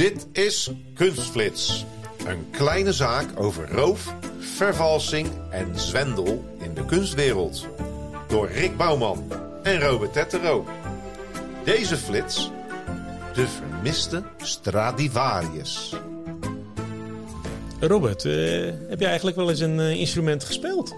Dit is Kunstflits. Een kleine zaak over roof, vervalsing en zwendel in de kunstwereld. Door Rick Bouwman en Robert Tettero. Deze flits, de vermiste Stradivarius. Robert, eh, heb je eigenlijk wel eens een eh, instrument gespeeld?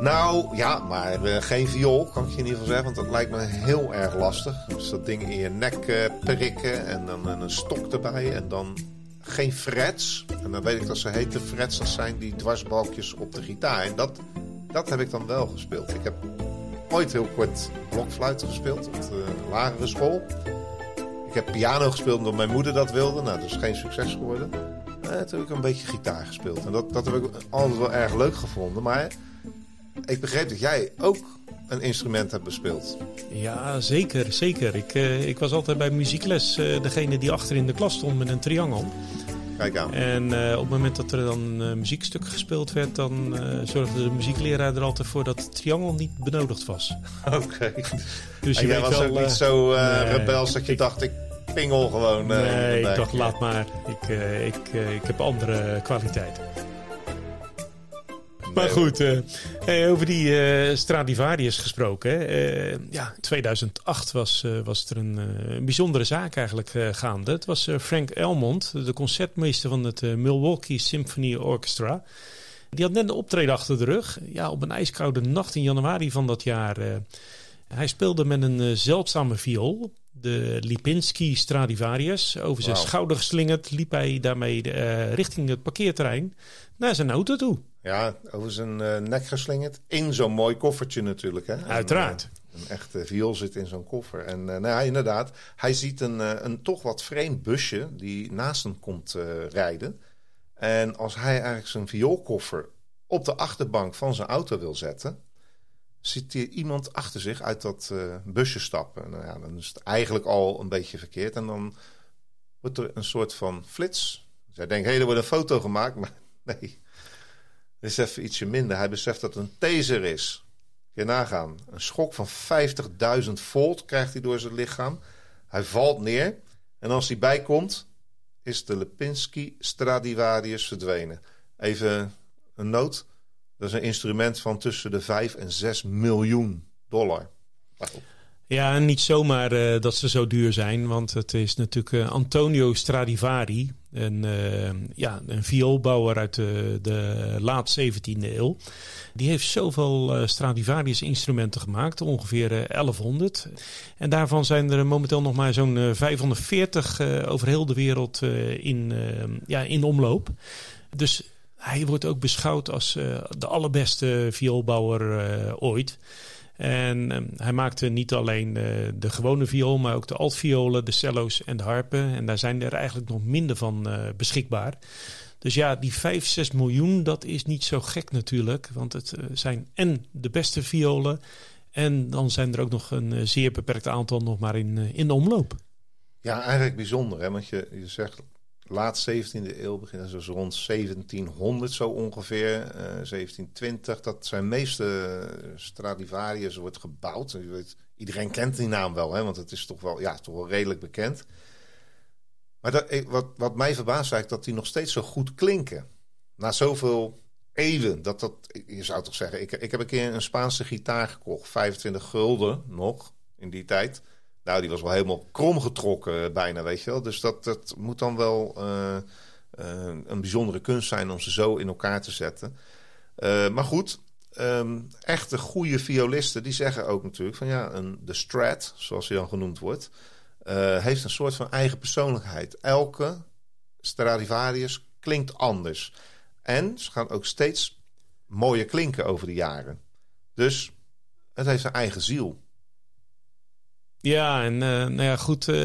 Nou ja, maar eh, geen viool, kan ik je in ieder geval zeggen. Want dat lijkt me heel erg lastig. Dus dat ding in je nek eh, prikken en dan een stok erbij. En dan geen frets. En dan weet ik dat ze heten frets. Dat zijn die dwarsbalkjes op de gitaar. En dat, dat heb ik dan wel gespeeld. Ik heb ooit heel kort blokfluit gespeeld op de lagere school. Ik heb piano gespeeld omdat mijn moeder dat wilde. Nou, dat is geen succes geworden. Eh, toen heb ik een beetje gitaar gespeeld. En dat, dat heb ik altijd wel erg leuk gevonden. Maar ik begreep dat jij ook een instrument hebt bespeeld. Ja, zeker. zeker. Ik, uh, ik was altijd bij muziekles uh, degene die achter in de klas stond met een triangel. Kijk aan. En uh, op het moment dat er dan een muziekstuk gespeeld werd, dan zorgde de muziekleraar er altijd voor dat het triangel niet benodigd was. Oké. Okay. Dus je jij was wel, ook niet zo nee, rebels dat je ik, dacht, ik pingel gewoon. nee, ik dacht, laat maar. Ik, ik, ik heb andere kwaliteiten. Maar goed, uh, over die uh, Stradivarius gesproken. Uh, ja, 2008 was, was er een, een, bijzondere zaak eigenlijk gaande. Het was Frank Elmond, de concertmeester van het Milwaukee Symphony Orchestra. Die had net een optreden achter de rug. Ja, op een ijskoude nacht in januari van dat jaar. hij speelde met een zeldzame viool de Lipinski Stradivarius. Over zijn schouder geslingerd liep hij daarmee richting het parkeerterrein naar zijn auto toe. Ja, over zijn uh, nek geslingerd. In zo'n mooi koffertje natuurlijk. Hè? Uiteraard. Een, een echte viool zit in zo'n koffer. En uh, nou ja, inderdaad, hij ziet een, een toch wat vreemd busje die naast hem komt rijden. En als hij eigenlijk zijn vioolkoffer op de achterbank van zijn auto wil zetten... ziet hij iemand achter zich uit dat busje stappen. Nou ja, dan is het eigenlijk al een beetje verkeerd. En dan wordt er een soort van flits. Zij denkt, hé, hey, er wordt een foto gemaakt, maar nee... Is even ietsje minder. Hij beseft dat het een taser is. Kun je nagaan. Een schok van 50.000 volt krijgt hij door zijn lichaam. Hij valt neer. En als hij bijkomt, is de Lipinski Stradivarius verdwenen. Even een noot. Dat is een instrument van tussen de 5 en 6 miljoen dollar. Ja, niet zomaar uh, dat ze zo duur zijn, want het is natuurlijk uh, Antonio Stradivari, een, uh, ja, een vioolbouwer uit de, de laat 17e eeuw. Die heeft zoveel Stradivarius instrumenten gemaakt, ongeveer 1100. En daarvan zijn er momenteel nog maar zo'n 540 over heel de wereld in, ja, in omloop. Dus hij wordt ook beschouwd als de allerbeste vioolbouwer ooit. En um, hij maakte niet alleen de gewone viool, maar ook de altviolen, de cello's en de harpen. En daar zijn er eigenlijk nog minder van uh, beschikbaar. Dus ja, die 5, 6 miljoen, dat is niet zo gek natuurlijk. Want het uh, zijn en de beste violen. En dan zijn er ook nog een zeer beperkt aantal nog maar in, in de omloop. Ja, eigenlijk bijzonder. Hè? Want je, je zegt laat 17e eeuw beginnen, dus rond 1700 zo ongeveer, uh, eh, 1720. Dat zijn meeste Stradivarius wordt gebouwd. Iedereen kent die naam wel, hè, want het is toch wel, ja, toch wel redelijk bekend. Maar dat, wat, wat mij verbaast eigenlijk dat die nog steeds zo goed klinken. Na zoveel eeuwen, dat dat, je zou toch zeggen, ik, ik heb een keer een Spaanse gitaar gekocht, 25 gulden nog in die tijd. Nou, die was wel helemaal kromgetrokken eh, bijna, weet je wel. Dus dat, dat moet dan wel uh, uh, een bijzondere kunst zijn om ze zo in elkaar te zetten. Maar goed, um, echte goede violisten die zeggen ook natuurlijk van ja, een, de strat, zoals hij dan genoemd wordt, heeft een soort van eigen persoonlijkheid. Elke Stradivarius klinkt anders. En ze gaan ook steeds mooier klinken over de jaren. Dus Het heeft zijn eigen ziel. Ja, en uh, nou ja, goed, uh,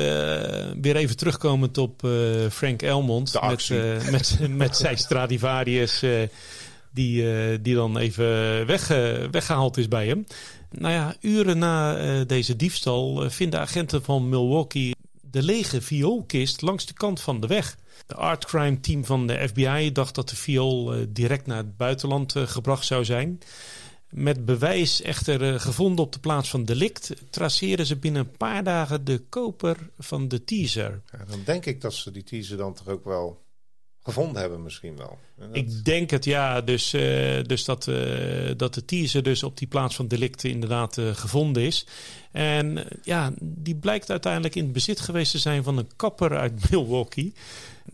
weer even terugkomend op uh, Frank Elmond met, met, met zijn Stradivarius die, die dan even weg, weggehaald is bij hem. Nou ja, uren na deze diefstal vinden agenten van Milwaukee de lege vioolkist langs de kant van de weg. De art crime team van de FBI dacht dat de viool direct naar het buitenland gebracht zou zijn. Met bewijs echter eh, gevonden op de plaats van delict, traceren ze binnen een paar dagen de koper van de teaser. Ja, dan denk ik dat ze die teaser dan toch ook wel gevonden hebben misschien wel. Ik denk het ja, dus, uh, dus dat, uh, dat de teaser dus op die plaats van delict inderdaad uh, gevonden is. En ja, die blijkt uiteindelijk in het bezit geweest te zijn van een kapper uit Milwaukee.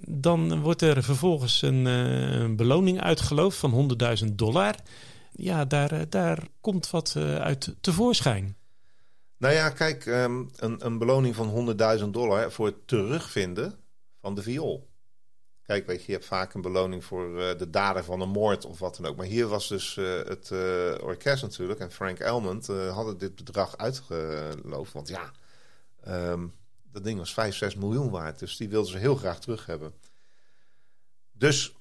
Dan wordt er vervolgens een, een beloning uitgeloofd van 100.000 dollar ja, daar, eh, daar komt wat eh, uit tevoorschijn. Nou ja, kijk, ehm, een, een beloning van 100.000 dollar voor het terugvinden van de viool. Kijk, weet je, je hebt vaak een beloning voor uh, de dader van een moord of wat dan ook. Maar hier was dus het orkest natuurlijk en Frank Elmond hadden dit bedrag uitgeloofd. Want ja, um, dat ding was 5, 6 miljoen waard. Dus die wilden ze heel graag terug hebben. Dus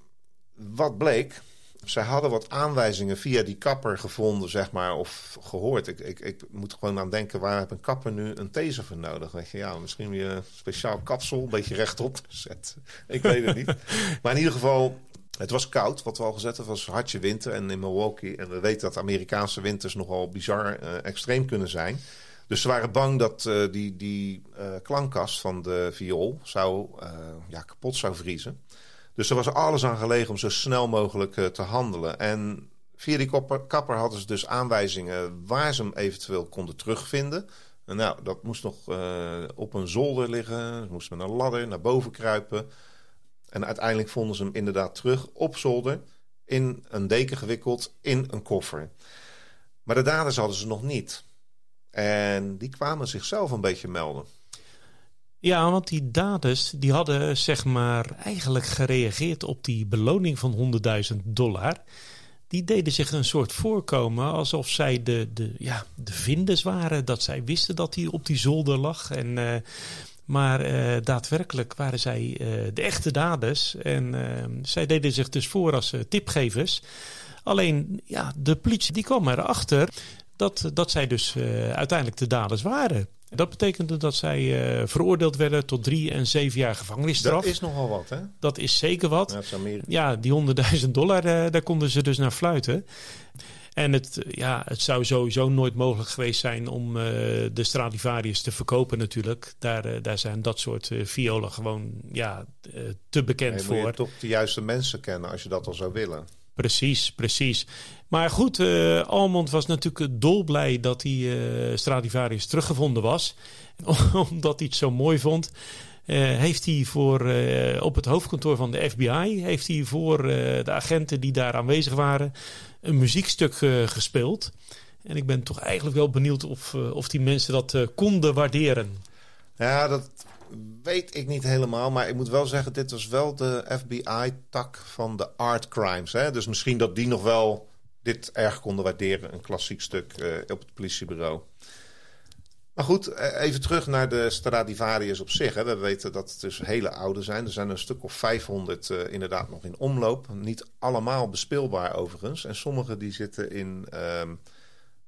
wat bleek? Zij hadden wat aanwijzingen via die kapper gevonden, zeg maar, of gehoord. Ik, ik, ik moet gewoon aan denken, waar heb een kapper nu een taser voor nodig? Weet je, ja, misschien weer een speciaal kapsel, een beetje rechtop gezet. ik weet het niet. Maar in ieder geval, het was koud, wat we al gezet hebben. Was hartje winter en in Milwaukee. En we weten dat Amerikaanse winters nogal bizar uh, extreem kunnen zijn. Dus ze waren bang dat uh, die, die uh, klankkast van de viool zou, ja, kapot zou vriezen. Dus er was alles aan gelegen om zo snel mogelijk uh, te handelen. En via die kapper, hadden ze dus aanwijzingen waar ze hem eventueel konden terugvinden. En nou, dat moest nog uh, op een zolder liggen. Ze moesten met een ladder naar boven kruipen. En uiteindelijk vonden ze hem inderdaad terug op zolder. In een deken gewikkeld in een koffer. Maar de daders hadden ze nog niet. En die kwamen zichzelf een beetje melden. Ja, want die daders die hadden zeg maar eigenlijk gereageerd op die beloning van 100.000 dollar. Die deden zich een soort voorkomen alsof zij de, de, ja, de vinders waren. Dat zij wisten dat hij op die zolder lag. En, uh, maar uh, daadwerkelijk waren zij uh, de echte daders. En zij deden zich dus voor als tipgevers. Alleen ja, de politie die kwam erachter dat, dat zij dus uiteindelijk de daders waren. Dat betekende dat zij uh, veroordeeld werden tot drie en zeven jaar gevangenisstraf. Dat is nogal wat, hè? Dat is zeker wat. Ja, die honderdduizend dollar, uh, daar konden ze dus naar fluiten. En het, ja, het zou sowieso nooit mogelijk geweest zijn om uh, de Stradivarius te verkopen natuurlijk. Daar, daar zijn dat soort violen gewoon ja, te bekend nee, voor. Je moet toch de juiste mensen kennen als je dat al zou willen. Precies, precies. Maar goed, uh, Almond was natuurlijk dolblij dat die uh, Stradivarius teruggevonden was. Omdat hij het zo mooi vond. Uh, heeft hij voor, op het hoofdkantoor van de FBI, heeft hij voor de agenten die daar aanwezig waren, een muziekstuk gespeeld. En ik ben toch eigenlijk wel benieuwd of, of die mensen dat konden waarderen. Ja, dat weet ik niet helemaal. Maar ik moet wel zeggen, dit was wel de FBI-tak van de art crimes. Hè? Dus misschien dat die nog wel dit erg konden waarderen. Een klassiek stuk uh, op het politiebureau. Maar goed, eh, even terug naar de Stradivarius op zich. Hè. We weten dat het dus hele oude zijn. Er zijn een stuk of 500 uh, eh, inderdaad nog in omloop. Niet allemaal bespeelbaar overigens. En sommige die zitten in um,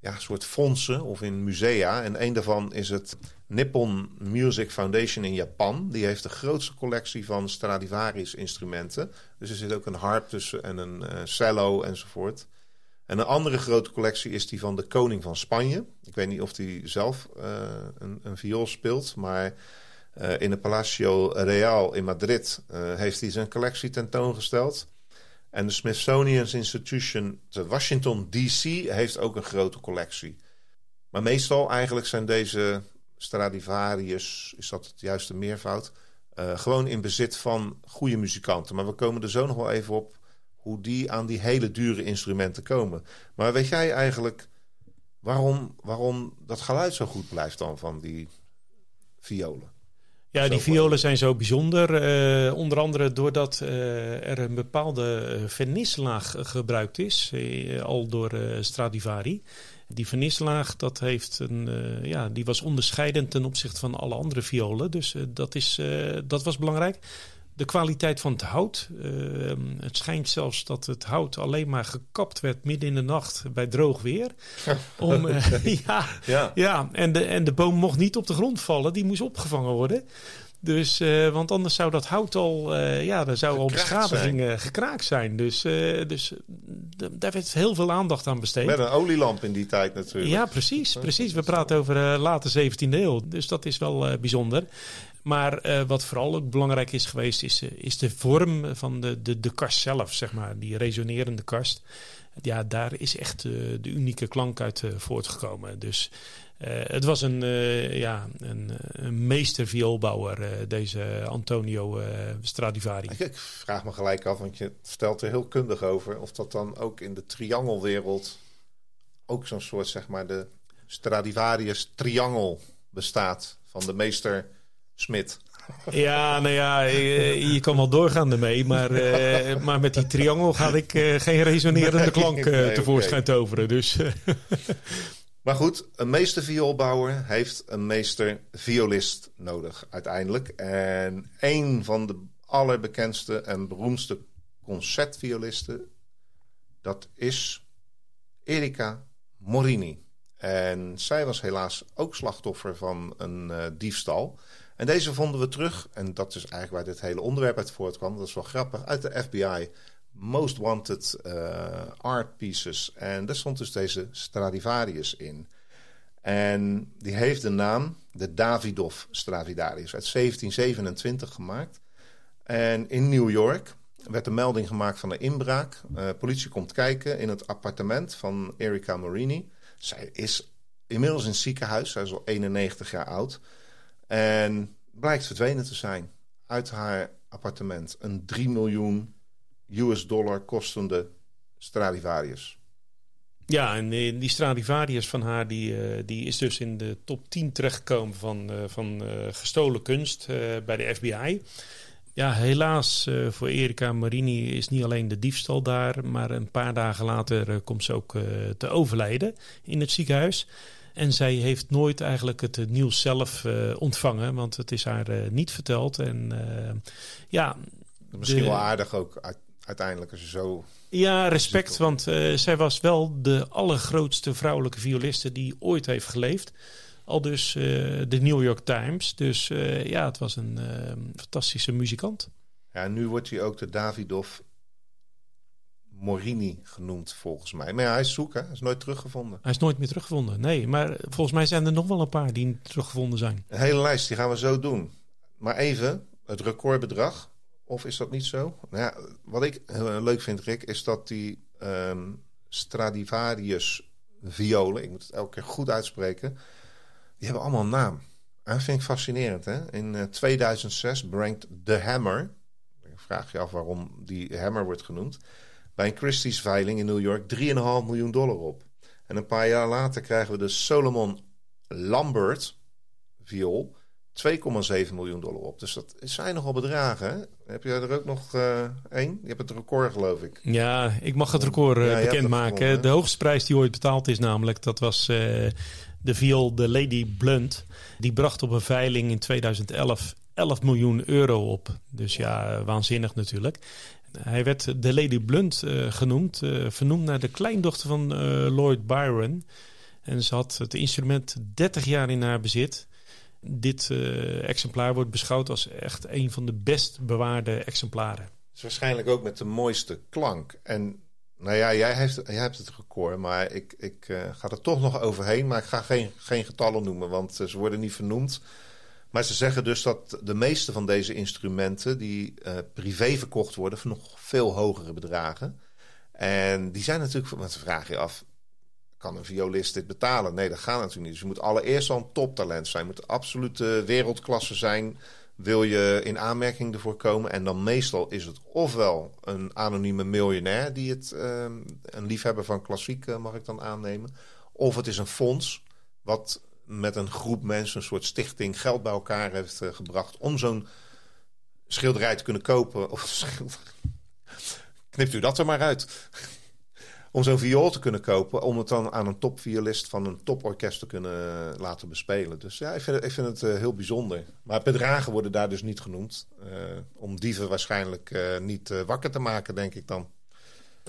ja, soort fondsen of in musea. En een daarvan is het Nippon Music Foundation in Japan. Die heeft de grootste collectie van Stradivarius instrumenten. Dus er zit ook een harp tussen en een uh, cello enzovoort. En een andere grote collectie is die van de koning van Spanje. Ik weet niet of hij zelf uh, een, een viool speelt, maar uh, in het Palacio Real in Madrid heeft hij zijn collectie tentoongesteld. En de Smithsonian Institution te Washington DC heeft ook een grote collectie. Maar meestal eigenlijk zijn deze Stradivarius, is dat het juiste meervoud, uh, gewoon in bezit van goede muzikanten. Maar we komen er zo nog wel even op hoe die aan die hele dure instrumenten komen. Maar weet jij eigenlijk waarom, waarom dat geluid zo goed blijft dan van die violen? Ja, die violen zijn zo bijzonder. Uh, onder andere doordat uh, er een bepaalde vernislaag gebruikt is, uh, al door Stradivari. Die vernislaag dat heeft een, ja, die was onderscheidend ten opzichte van alle andere violen. Dus dat, is, dat was belangrijk. De kwaliteit van het hout. het schijnt zelfs dat het hout alleen maar gekapt werd midden in de nacht bij droog weer. Om, ja, ja. ja en, de, en de boom mocht niet op de grond vallen, die moest opgevangen worden. Dus, uh, want anders zou dat hout al, uh, ja, daar zou al beschadiging uh, gekraakt zijn. Dus, dus daar werd heel veel aandacht aan besteed. Met een olielamp in die tijd natuurlijk. Ja, precies. precies. We praten over late 17e eeuw. Dus dat is wel bijzonder. Maar wat vooral ook belangrijk is geweest, is, is de vorm van de, de, de kast zelf, zeg maar. Die resonerende kast. Ja, daar is echt de unieke klank uit voortgekomen. Dus het was een, ja, een, een deze Antonio Stradivari. Ik vraag me gelijk af, want je stelt er heel kundig over, of dat dan ook in de triangelwereld ook zo'n soort, zeg maar, de Stradivarius triangel bestaat van de meester Smit. Ja, nou ja, je, je kan wel doorgaan ermee, maar, maar met die triangel ga ik geen resonerende klank tevoorschijn toveren. Dus. Maar goed, een meester vioolbouwer heeft een meester violist nodig uiteindelijk. En een van de allerbekendste en beroemdste concertviolisten, dat is Erika Morini. En zij was helaas ook slachtoffer van een diefstal. En deze vonden we terug, en dat is eigenlijk waar dit hele onderwerp uit voortkwam. Dat is wel grappig, uit de FBI Most Wanted uh, Art Pieces. En daar stond dus deze Stradivarius in. En die heeft de naam de Davidoff Stradivarius uit 1727 gemaakt. En in New York werd een melding gemaakt van een inbraak. Uh, politie komt kijken in het appartement van Erika Morini. Zij is inmiddels in het ziekenhuis. Zij is al 91 jaar oud. En blijkt verdwenen te zijn uit haar appartement. Een 3 miljoen US dollar kostende Stradivarius. Ja, en die Stradivarius van haar die, uh, die is dus in de top 10 terechtgekomen van, uh, van gestolen kunst bij de FBI. Ja, helaas voor Erika Marini is niet alleen de diefstal daar, maar een paar dagen later komt ze ook te overlijden in het ziekenhuis. En zij heeft nooit eigenlijk het nieuws zelf ontvangen, want het is haar niet verteld. En ja. Misschien wel aardig ook uiteindelijk als je zo. Ja, respect, want zij was wel de allergrootste vrouwelijke violiste die ooit heeft geleefd. Al dus de New York Times. Dus ja, het was een fantastische muzikant. Ja, nu wordt hij ook de Davidoff Morini genoemd, volgens mij. Maar ja, hij is zoek, hè? Hij is nooit teruggevonden. Hij is nooit meer teruggevonden, nee. Maar volgens mij zijn er nog wel een paar die teruggevonden zijn. Een hele lijst, die gaan we zo doen. Maar even, het recordbedrag. Of is dat niet zo? Nou ja, wat ik heel leuk vind, Rick, is dat die um, Stradivarius violen, ik moet het elke keer goed uitspreken, die hebben allemaal een naam. En dat vind ik fascinerend. Hè? In uh, 2006 brengt The Hammer, ik vraag je af waarom die Hammer wordt genoemd, bij een Christie's veiling in New York 3,5 miljoen dollar op. En een paar jaar later krijgen we de Solomon Lambert viool 2,7 miljoen dollar op. Dus dat zijn nogal bedragen. Hè? Heb jij er ook nog uh, één? Je hebt het record, geloof ik. Ja, ik mag het record uh, ja, bekendmaken. De hoogste prijs die ooit betaald is, namelijk, dat was uh, de viool de Lady Blunt. Die bracht op een veiling in 2011 11 miljoen euro op. Dus ja, waanzinnig natuurlijk. Hij werd de Lady Blunt genoemd, vernoemd naar de kleindochter van Lloyd Byron. En ze had het instrument 30 jaar in haar bezit dit exemplaar wordt beschouwd als echt een van de best bewaarde exemplaren. Het is waarschijnlijk ook met de mooiste klank. En nou ja, jij, jij hebt het record, maar ik, ik ga er toch nog overheen. Maar ik ga geen, geen getallen noemen, want ze worden niet vernoemd. Maar ze zeggen dus dat de meeste van deze instrumenten die privé verkocht worden voor nog veel hogere bedragen. En die zijn natuurlijk, want ze vragen je af, kan een violist dit betalen? Nee, dat gaat natuurlijk niet. Dus je moet allereerst al een toptalent zijn. Moet absolute wereldklasse zijn. Wil je in aanmerking ervoor komen? En dan meestal is het ofwel een anonieme miljonair die het, uh, een liefhebber van klassiek mag ik dan aannemen. Of het is een fonds wat met een groep mensen, een soort stichting, geld bij elkaar heeft gebracht om zo'n schilderij te kunnen kopen. Of Knipt u dat er maar uit. om zo'n viool te kunnen kopen, om het dan aan een topviolist van een toporkest te kunnen laten bespelen. Dus ja, ik vind het, ik vind het heel bijzonder. Maar bedragen worden daar dus niet genoemd. om dieven waarschijnlijk niet wakker te maken, denk ik dan.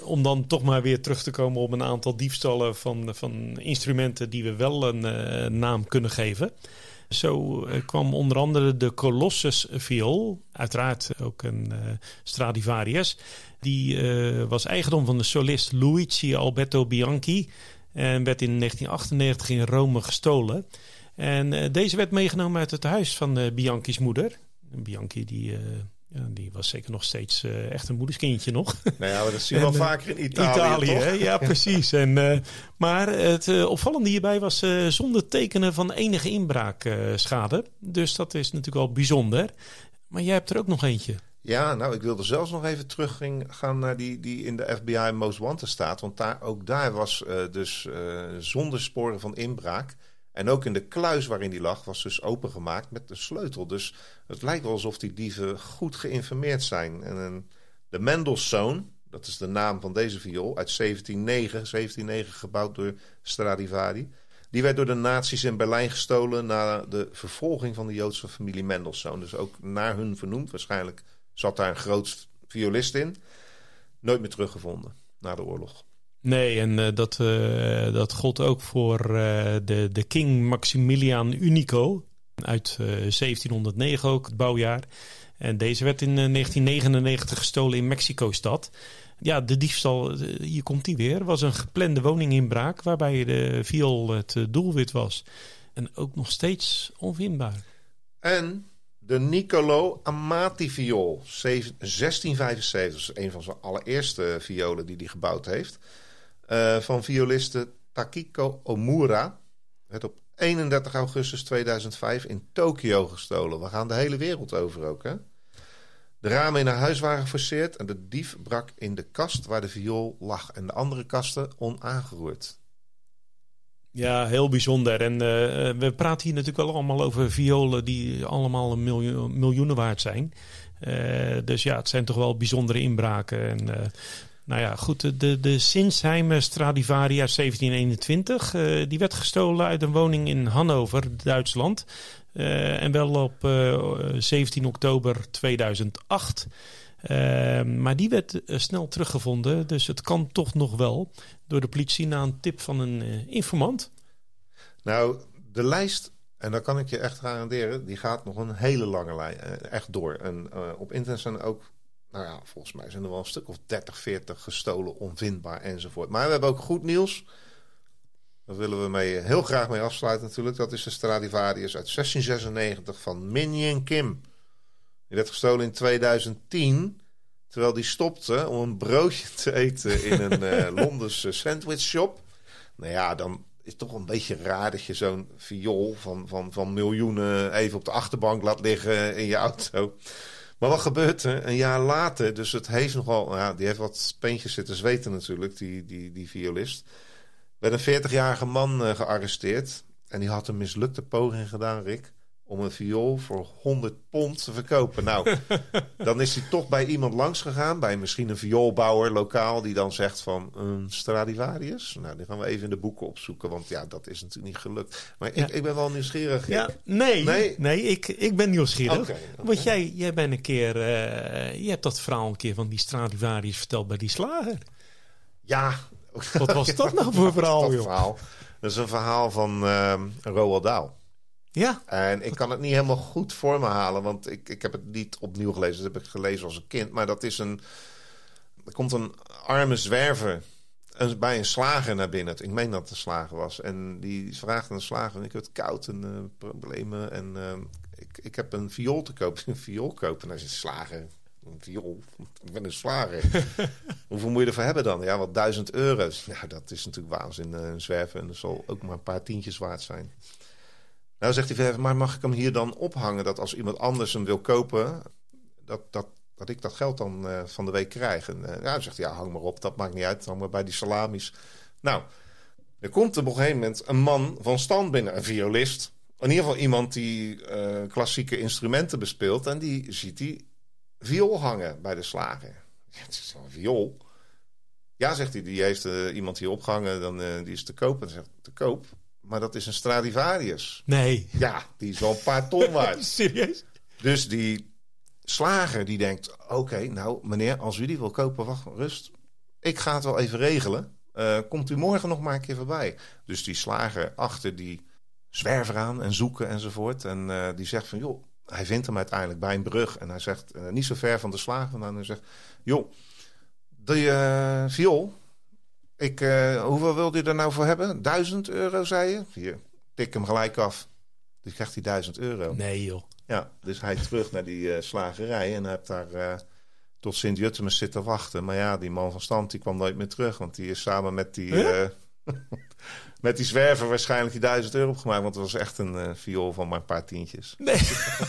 Om dan toch maar weer terug te komen op een aantal diefstallen van, van instrumenten die we wel een uh, naam kunnen geven. Zo uh, kwam onder andere de Colossus viool, uiteraard ook een uh, Stradivarius. Die was eigendom van de solist Luigi Alberto Bianchi en werd in 1998 in Rome gestolen. En deze werd meegenomen uit het huis van Bianchi's moeder. Bianchi die ja, die was zeker nog steeds uh, echt een moederskindje nog. Nou ja, dat zien we wel uh, vaker in Italië, Italië Ja, precies. En, uh, maar het opvallende hierbij was zonder tekenen van enige inbraakschade. dus dat is natuurlijk wel bijzonder. Maar jij hebt er ook nog eentje. Ja, nou, ik wilde zelfs nog even terug gaan naar die, die in de FBI Most Wanted staat. Want daar, ook daar was dus zonder sporen van inbraak en ook in de kluis waarin die lag was dus opengemaakt met de sleutel. Dus het lijkt wel alsof die dieven goed geïnformeerd zijn. En de Mendelssohn, dat is de naam van deze viool, uit 1709, 1709 gebouwd door Stradivari. Die werd door de nazi's in Berlijn gestolen na de vervolging van de Joodse familie Mendelssohn. Dus ook naar hun vernoemd. Waarschijnlijk zat daar een groot violist in. Nooit meer teruggevonden na de oorlog. Nee, en uh, dat, uh, dat gold ook voor uh, de, de King Maximilian Unico uit 1709 ook, het bouwjaar. En deze werd in 1999 gestolen in Mexico-stad. Ja, de diefstal, hier komt die weer, was een geplande woninginbraak waarbij de viool het doelwit was. En ook nog steeds onvindbaar. En de Niccolo Amati viool, 1675, is een van zijn allereerste violen die hij gebouwd heeft. Uh, van violiste Takiko Omura. Werd op 31 augustus 2005 in Tokio gestolen. We gaan de hele wereld over ook, hè? De ramen in haar huis waren geforceerd en de dief brak in de kast waar de viool lag. En de andere kasten onaangeroerd. Ja, heel bijzonder. En uh, we praten hier natuurlijk wel allemaal over violen die allemaal een miljoen, miljoenen waard zijn. Dus ja, het zijn toch wel bijzondere inbraken. En nou ja, goed. De, de Sinsheimer Stradivari uit 1721. Uh, die werd gestolen uit een woning in Hannover, Duitsland. Uh, en wel op uh, eh, 17 oktober 2008. maar die werd snel teruggevonden. Dus het kan toch nog wel door de politie na een tip van een informant. Nou, de lijst en dan kan ik je echt garanderen, die gaat nog een hele lange lijn echt door. En op internet zijn ook nou ja, volgens mij zijn er wel een stuk of 30, 40 gestolen, onvindbaar enzovoort. Maar we hebben ook goed nieuws. Daar willen we mee, heel graag mee afsluiten natuurlijk. Dat is de Stradivarius uit 1696 van Min Kim. Die werd gestolen in 2010. Terwijl die stopte om een broodje te eten in een uh, Londense sandwich shop. Nou ja, dan is het toch een beetje raar dat je zo'n viool van, van, van miljoenen even op de achterbank laat liggen in je auto. Maar wat gebeurt er? Een jaar later, dus het heeft nogal... Ja, die heeft wat peentjes zitten zweten natuurlijk, die, die, die violist. Werd een 40-jarige man uh, gearresteerd. En die had een mislukte poging gedaan, Rick om een viool voor 100 pond te verkopen. Nou, dan is hij toch bij iemand langs gegaan, bij misschien een vioolbouwer lokaal, die dan zegt van een Stradivarius. Nou, die gaan we even in de boeken opzoeken, want ja, dat is natuurlijk niet gelukt. Maar ik, ik ben wel nieuwsgierig. Ja, nee, nee, nee, ik, ik ben nieuwsgierig. Okay, Want jij, jij bent een keer, uh, je hebt dat verhaal een keer van die Stradivarius verteld bij die slager. Ja. Wat was dat nou voor verhaal, dat, dat verhaal? Dat is een verhaal van uh, Roald Dahl. Ja. En ik kan het niet helemaal goed voor me halen, want ik, ik heb het niet opnieuw gelezen. Dat heb ik gelezen als een kind. Maar dat is een. Er komt een arme zwerver bij een slager naar binnen. Ik meen dat het een slager was. En die vraagt aan de slager: Ik heb het koud en uh, problemen. En uh, ik, ik heb een viool te kopen. Een viool kopen. En hij zegt: Slager. Een viool. Ik ben een slager. Hoeveel moet je ervoor hebben dan? Ja, wat duizend euro's. Ja, dat is natuurlijk waanzin. Een zwerver. En dat zal ook maar een paar tientjes waard zijn. Nou zegt hij, maar mag ik hem hier dan ophangen dat als iemand anders hem wil kopen, dat, dat, dat ik dat geld dan uh, van de week krijg? En uh, zegt hij, ja, hang maar op, dat maakt niet uit, hang maar bij die salamis. Nou, Er komt op een gegeven moment een man van stand binnen, een violist. In ieder geval iemand die eh, klassieke instrumenten bespeelt. En die ziet die viool hangen bij de slager. Het is een viool. Ja, zegt hij, die heeft iemand hier opgehangen, dan, die is te koop. En zegt te koop, maar dat is een Stradivarius. Nee. Ja, die is wel een paar ton waard. Serieus? Dus die slager die denkt, oké, nou meneer, als u die wil kopen, wacht rust. Ik ga het wel even regelen. Uh, komt u morgen nog maar een keer voorbij. Dus die slager achter die zwerver aan en zoeken enzovoort. En uh, die zegt van, joh, hij vindt hem uiteindelijk bij een brug. En hij zegt, uh, niet zo ver van de slager vandaan. En hij zegt, joh, de viool, ik, hoeveel wilde je er nou voor hebben? Duizend euro, zei je? Hier, tik hem gelijk af. Dus krijgt hij duizend euro. Nee joh. Ja, dus hij terug naar die slagerij en heeft daar tot Sint-Juttemus zitten wachten. Maar ja, die man van stand die kwam nooit meer terug. Want die is samen met die, huh? met die zwerver waarschijnlijk die duizend euro opgemaakt. Want het was echt een uh, viool van maar een paar tientjes. Nee.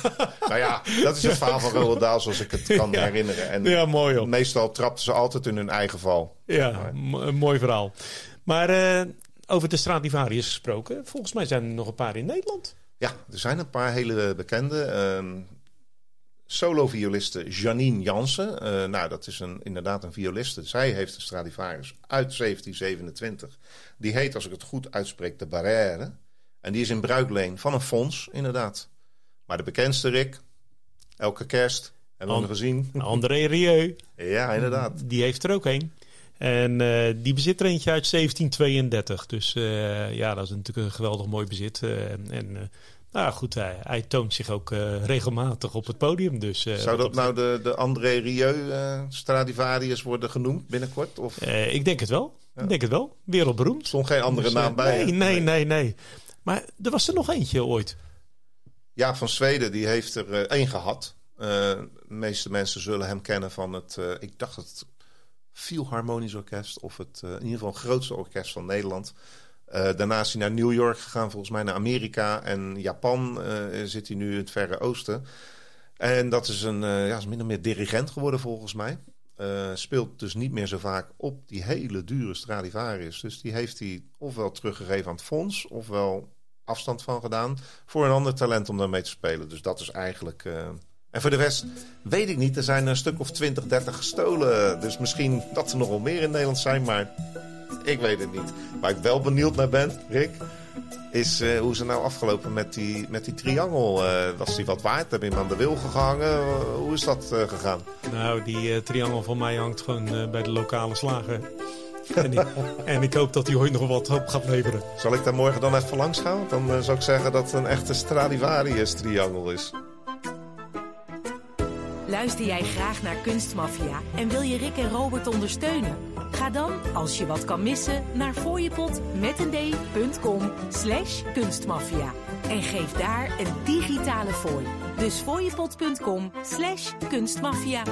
nou ja, dat is het verhaal van Roald Dahl zoals ik het kan ja. herinneren. En ja, mooi hoor. Meestal trapten ze altijd in hun eigen val. Ja, een mooi verhaal. Maar uh, over de Stradivarius gesproken. Volgens mij zijn er nog een paar in Nederland. Ja, er zijn een paar hele bekende. Uh, solo-violiste Janine Jansen. Uh, nou, dat is een, inderdaad een violiste. Zij heeft een Stradivarius uit 1727. Die heet, als ik het goed uitspreek, de Barrière. En die is in bruikleen van een fonds, inderdaad. Maar de bekendste, Rick, elke kerst, hebben we hem gezien. André Rieu. ja, inderdaad. Die heeft er ook een. En uh, die bezit er eentje uit 1732. Dus uh, ja, dat is natuurlijk een geweldig mooi bezit. en nou goed, hij, hij, toont zich ook uh, regelmatig op het podium. Dus, uh, Zou dat nou de, de André Rieu uh, Stradivarius worden genoemd binnenkort? Of? ik denk het wel. Ja. Ik denk het wel. Wereldberoemd. Er stond geen andere dus, naam bij. Nee, nee, nee, nee. Maar er was er nog eentje ooit. Ja, van Zweden. Die heeft er één gehad. de meeste mensen zullen hem kennen van het... ik dacht het Philharmonisch Orkest. Of het in ieder geval het grootste orkest van Nederland. Uh, daarna is hij naar New York gegaan, volgens mij naar Amerika en Japan uh, zit hij nu in het Verre Oosten. En dat is een uh, ja, is min of meer dirigent geworden volgens mij. speelt dus niet meer zo vaak op die hele dure Stradivarius. Dus die heeft hij ofwel teruggegeven aan het fonds, ofwel afstand van gedaan voor een ander talent om daarmee te spelen. Dus dat is eigenlijk. En voor de rest weet ik niet. Er zijn een stuk of 20, 30 gestolen. Dus misschien dat er nog wel meer in Nederland zijn, maar ik weet het niet. Waar ik wel benieuwd naar ben, Rick, is uh, hoe ze nou afgelopen met die, met die triangel. Uh, was die wat waard? Heb je hem aan de wil gehangen? Uh, hoe is dat gegaan? Nou, die triangel van mij hangt gewoon bij de lokale slager. en, ik, en ik hoop dat hij ooit nog wat op gaat leveren. Zal ik daar morgen dan even langs gaan? Dan zou ik zeggen dat het een echte Stradivarius triangel is. Luister jij graag naar Kunstmafia en wil je Rick en Robert ondersteunen? Ga dan, als je wat kan missen, naar fooiepot met een d.com slash kunstmafia. En geef daar een digitale fooi. Dus fooiepot.com slash kunstmafia.